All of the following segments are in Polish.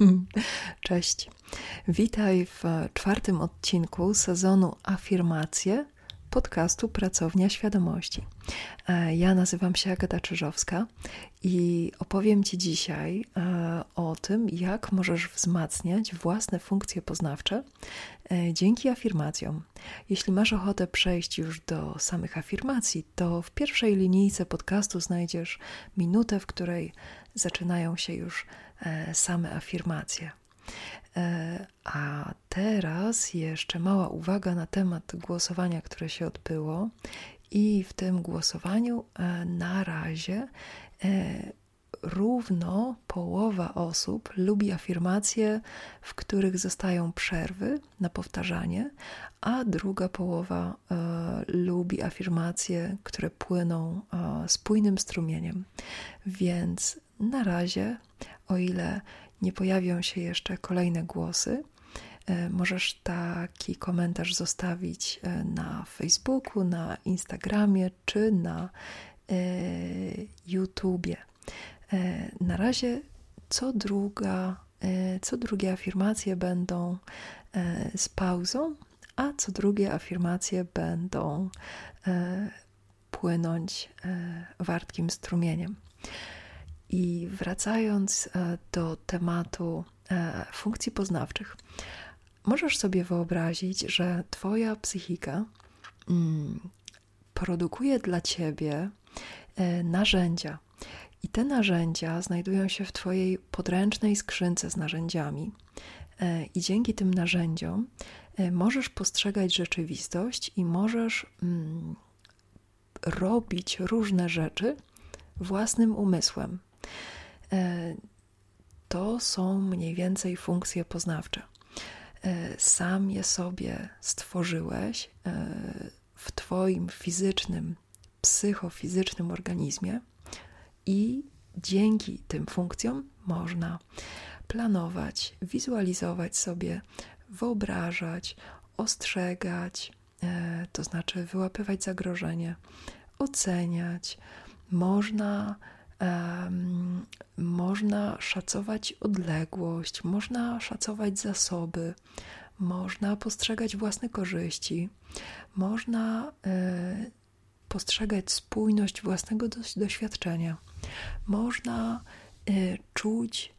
Cześć. Witaj w czwartym odcinku sezonu Afirmacje podcastu Pracownia Świadomości. E, ja nazywam się Agata Czyżowska i opowiem Ci dzisiaj e, o tym, jak możesz wzmacniać własne funkcje poznawcze e, dzięki afirmacjom. Jeśli masz ochotę przejść już do samych afirmacji, to w pierwszej linijce podcastu znajdziesz minutę, w której zaczynają się już same afirmacje. A teraz jeszcze mała uwaga na temat głosowania, które się odbyło. I w tym głosowaniu e, na razie e, równo połowa osób lubi afirmacje, w których zostają przerwy na powtarzanie, a druga połowa e, lubi afirmacje, które płyną spójnym strumieniem. Więc na razie, o ile nie pojawią się jeszcze kolejne głosy, E, możesz taki komentarz zostawić e, na Facebooku, na Instagramie czy na e, YouTubie. Na razie co druga, co drugie afirmacje będą z pauzą, a co drugie afirmacje będą płynąć wartkim strumieniem. I wracając do tematu funkcji poznawczych, możesz sobie wyobrazić, że Twoja psychika mm, produkuje dla Ciebie e, narzędzia. I te narzędzia znajdują się w Twojej podręcznej skrzynce z narzędziami. E, I dzięki tym narzędziom e, możesz postrzegać rzeczywistość i możesz mm, robić różne rzeczy własnym umysłem. To są mniej więcej funkcje poznawcze. E, sam je sobie stworzyłeś e, w Twoim fizycznym, psychofizycznym organizmie i dzięki tym funkcjom można planować, wizualizować sobie, wyobrażać, ostrzegać, e, to znaczy wyłapywać zagrożenie, oceniać. Można można szacować odległość, można szacować zasoby, można postrzegać własne korzyści, można e, postrzegać spójność własnego doświadczenia, można e, czuć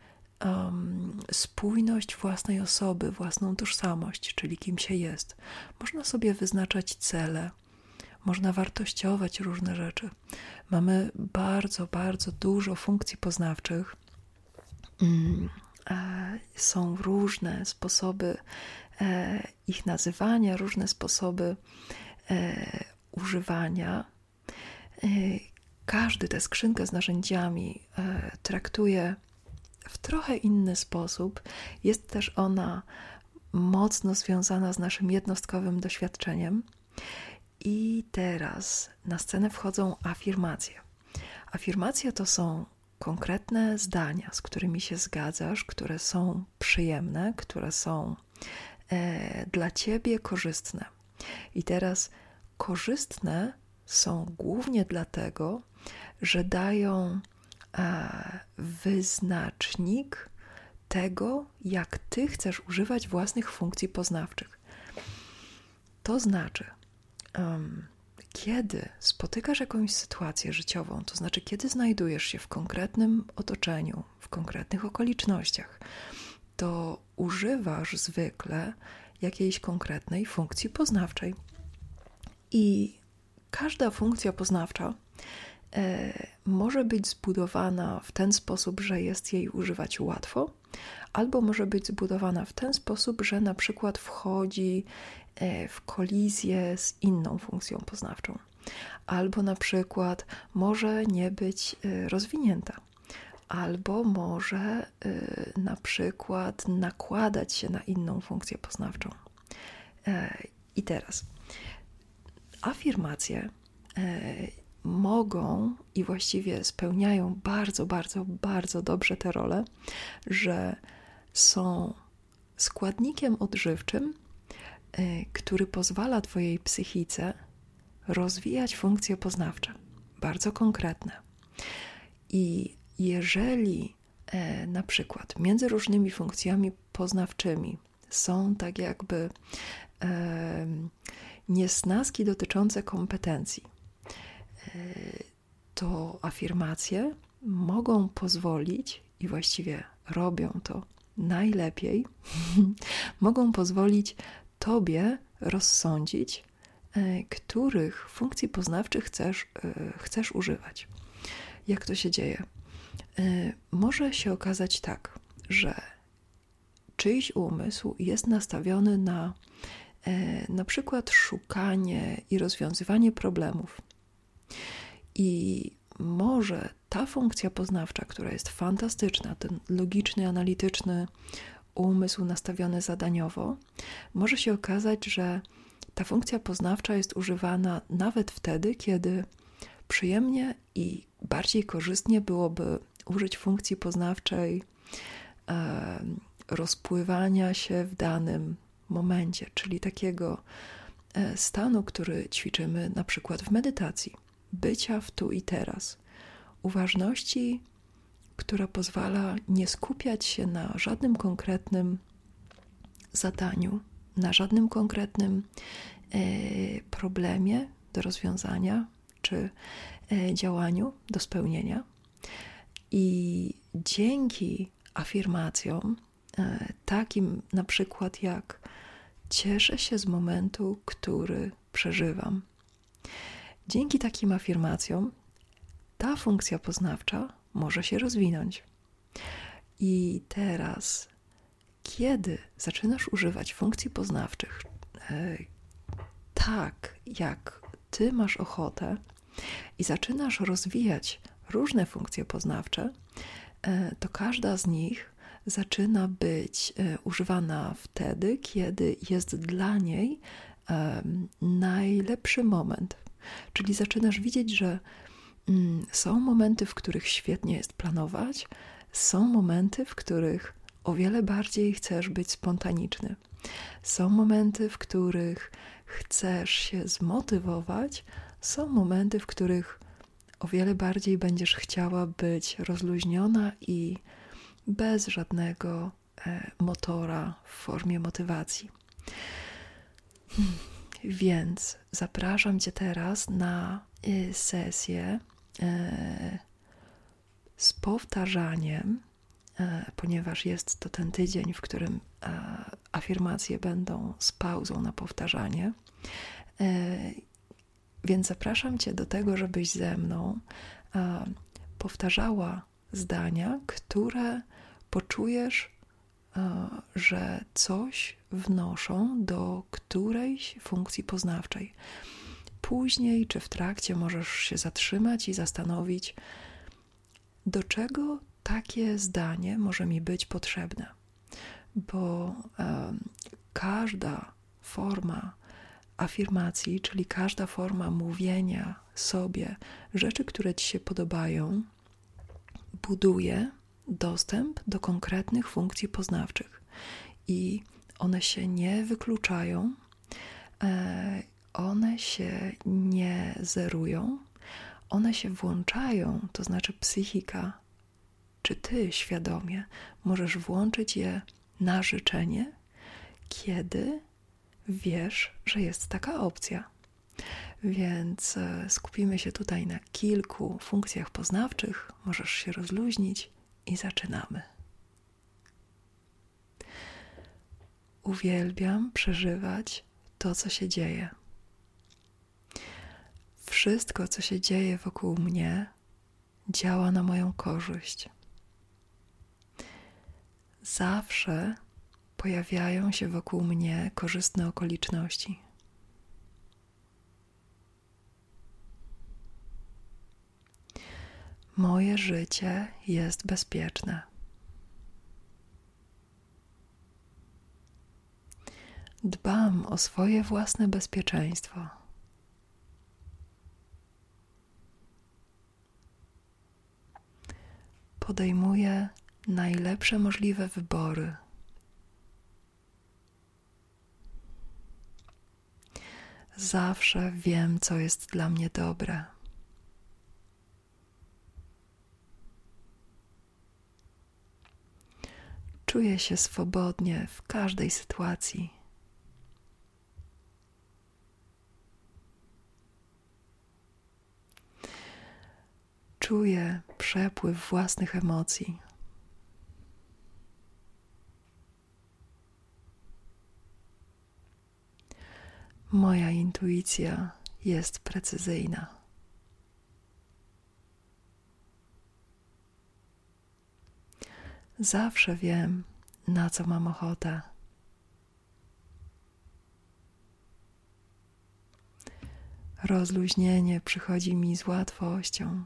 spójność własnej osoby, własną tożsamość, czyli kim się jest. Można sobie wyznaczać cele, można wartościować różne rzeczy. Mamy bardzo, bardzo dużo funkcji poznawczych. Mm, są różne sposoby e, ich nazywania, różne sposoby e, używania. E, każdy tę skrzynkę z narzędziami traktuje w trochę inny sposób. Jest też ona mocno związana z naszym jednostkowym doświadczeniem. I teraz na scenę wchodzą afirmacje. Afirmacje to są konkretne zdania, z którymi się zgadzasz, które są przyjemne, które są e, dla ciebie korzystne. I teraz korzystne są głównie dlatego, że dają e, wyznacznik tego, jak ty chcesz używać własnych funkcji poznawczych. To znaczy, um, kiedy spotykasz jakąś sytuację życiową, to znaczy kiedy znajdujesz się w konkretnym otoczeniu, w konkretnych okolicznościach, to używasz zwykle jakiejś konkretnej funkcji poznawczej. I każda funkcja poznawcza e, może być zbudowana w ten sposób, że jest jej używać łatwo, albo może być zbudowana w ten sposób, że na przykład wchodzi E, w kolizję z inną funkcją poznawczą, albo na przykład może nie być e, rozwinięta, albo może e, na przykład nakładać się na inną funkcję poznawczą. I teraz. Afirmacje mogą i właściwie spełniają bardzo, bardzo, bardzo dobrze tę rolę, że są składnikiem odżywczym Y, który pozwala Twojej psychice rozwijać funkcje poznawcze, bardzo konkretne. I jeżeli e, na przykład między różnymi funkcjami poznawczymi są tak jakby e, niesnaski dotyczące kompetencji, to afirmacje mogą pozwolić i właściwie robią to najlepiej, mogą pozwolić Tobie rozsądzić, e, których funkcji poznawczych chcesz, e, chcesz używać. Jak to się dzieje? Może się okazać tak, że czyjś umysł jest nastawiony na na przykład szukanie i rozwiązywanie problemów. I może ta funkcja poznawcza, która jest fantastyczna, ten logiczny, analityczny umysł nastawiony zadaniowo, może się okazać, że ta funkcja poznawcza jest używana nawet wtedy, kiedy przyjemnie i bardziej korzystnie byłoby użyć funkcji poznawczej e, rozpływania się w danym momencie, czyli takiego e, stanu, który ćwiczymy na przykład w medytacji, bycia w tu i teraz, uważności która pozwala nie skupiać się na żadnym konkretnym zadaniu, na żadnym konkretnym e, problemie do rozwiązania czy e, działaniu do spełnienia. I dzięki afirmacjom, e, takim na przykład jak cieszę się z momentu, który przeżywam. Dzięki takim afirmacjom ta funkcja poznawcza może się rozwinąć. I teraz, kiedy zaczynasz używać funkcji poznawczych e, tak, jak ty masz ochotę, i zaczynasz rozwijać różne funkcje poznawcze, e, to każda z nich zaczyna być e, używana wtedy, kiedy jest dla niej najlepszy moment. Czyli zaczynasz widzieć, że Mm, są momenty, w których świetnie jest planować, są momenty, w których o wiele bardziej chcesz być spontaniczny. Są momenty, w których chcesz się zmotywować, są momenty, w których o wiele bardziej będziesz chciała być rozluźniona i bez żadnego e, motora w formie motywacji. Hmm, więc zapraszam Cię teraz na y, sesję E, z powtarzaniem, e, ponieważ jest to ten tydzień, w którym afirmacje będą z pauzą na powtarzanie. Więc zapraszam Cię do tego, żebyś ze mną powtarzała zdania, które poczujesz, że coś wnoszą do którejś funkcji poznawczej później czy w trakcie możesz się zatrzymać i zastanowić, do czego takie zdanie może mi być potrzebne. Bo e, każda forma afirmacji, czyli każda forma mówienia sobie rzeczy, które ci się podobają, buduje dostęp do konkretnych funkcji poznawczych i one się nie wykluczają. E, one się nie zerują, one się włączają, to znaczy psychika, czy ty świadomie możesz włączyć je na życzenie, kiedy wiesz, że jest taka opcja. Więc e, skupimy się tutaj na kilku funkcjach poznawczych, możesz się rozluźnić i zaczynamy. Uwielbiam przeżywać to, co się dzieje. Wszystko, co się dzieje wokół mnie, działa na moją korzyść. Zawsze pojawiają się wokół mnie korzystne okoliczności. Moje życie jest bezpieczne. Dbam o swoje własne bezpieczeństwo. podejmuję najlepsze możliwe wybory. Zawsze wiem, co jest dla mnie dobre. Czuję się swobodnie w każdej sytuacji. Czuję przepływ własnych emocji. Moja intuicja jest precyzyjna. Zawsze wiem, na co mam ochotę. Rozluźnienie przychodzi mi z łatwością.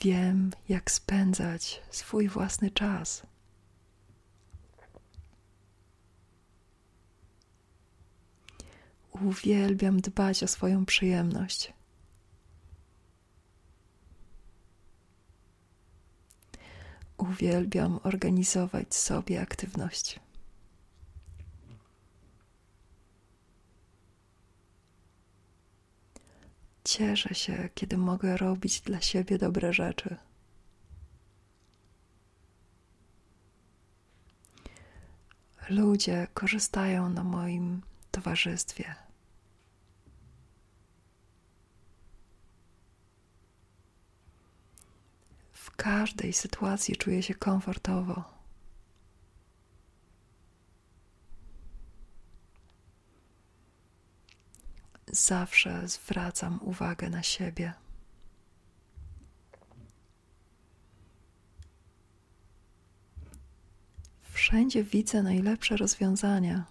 Wiem, jak spędzać swój własny czas. Uwielbiam dbać o swoją przyjemność. Uwielbiam organizować sobie aktywność. Cieszę się, kiedy mogę robić dla siebie dobre rzeczy. Ludzie korzystają na moim towarzystwie. W każdej sytuacji czuję się komfortowo. zawsze zwracam uwagę na siebie. Wszędzie widzę najlepsze rozwiązania.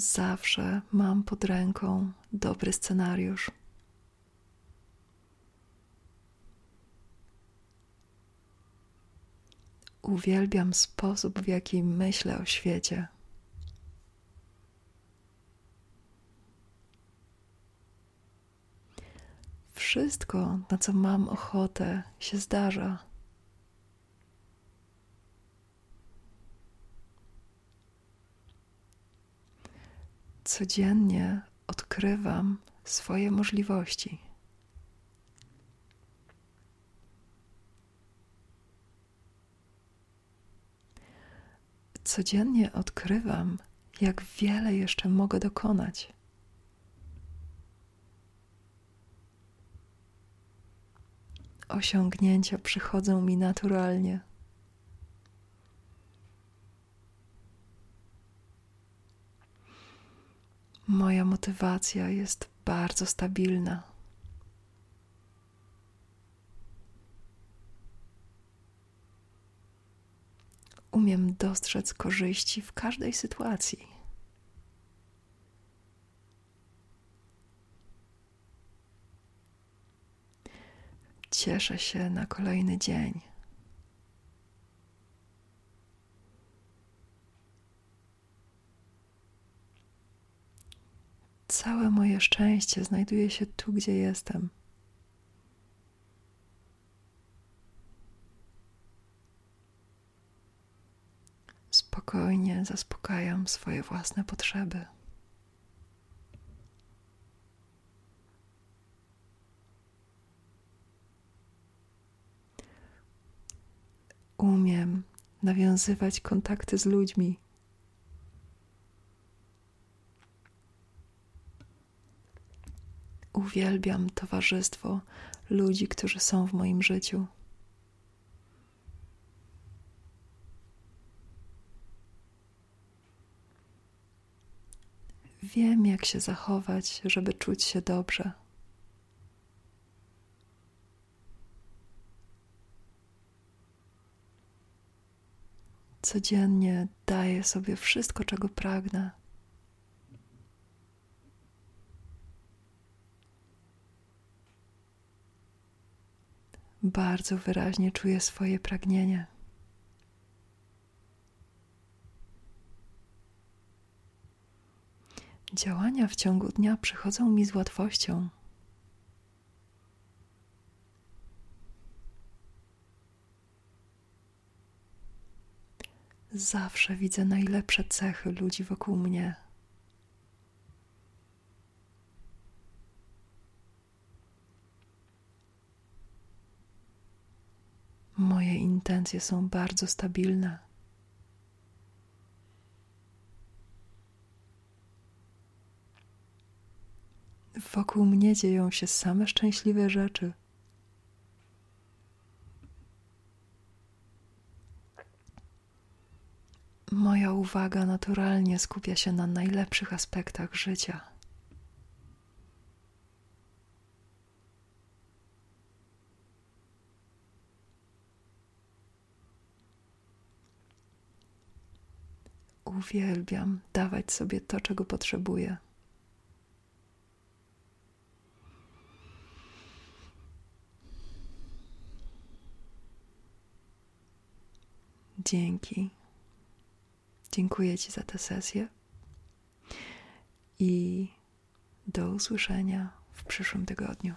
Zawsze mam pod ręką dobry scenariusz. Uwielbiam sposób, w jaki myślę o świecie. Wszystko, na co mam ochotę, się zdarza. Codziennie odkrywam swoje możliwości. codziennie odkrywam, jak wiele jeszcze mogę dokonać. Osiągnięcia przychodzą mi naturalnie. Moja motywacja jest bardzo stabilna. umiem dostrzec korzyści w każdej sytuacji. Cieszę się na kolejny dzień. Szczęście znajduje się tu, gdzie jestem. spokojnie zaspokajam swoje własne potrzeby. Umiem nawiązywać kontakty z ludźmi. Uwielbiam towarzystwo ludzi, którzy są w moim życiu. Wiem, jak się zachować, żeby czuć się dobrze. Codziennie daję sobie wszystko, czego pragnę. Bardzo wyraźnie czuję swoje pragnienie. Działania w ciągu dnia przychodzą mi z łatwością. zawsze widzę najlepsze cechy ludzi wokół mnie. Moje intencje są bardzo stabilne. Wokół mnie dzieją się same szczęśliwe rzeczy. Moja uwaga naturalnie skupia się na najlepszych aspektach życia. Uwielbiam dawać sobie to, czego potrzebuję. Dzięki. Dziękuję Ci za tę sesję i do usłyszenia w przyszłym tygodniu.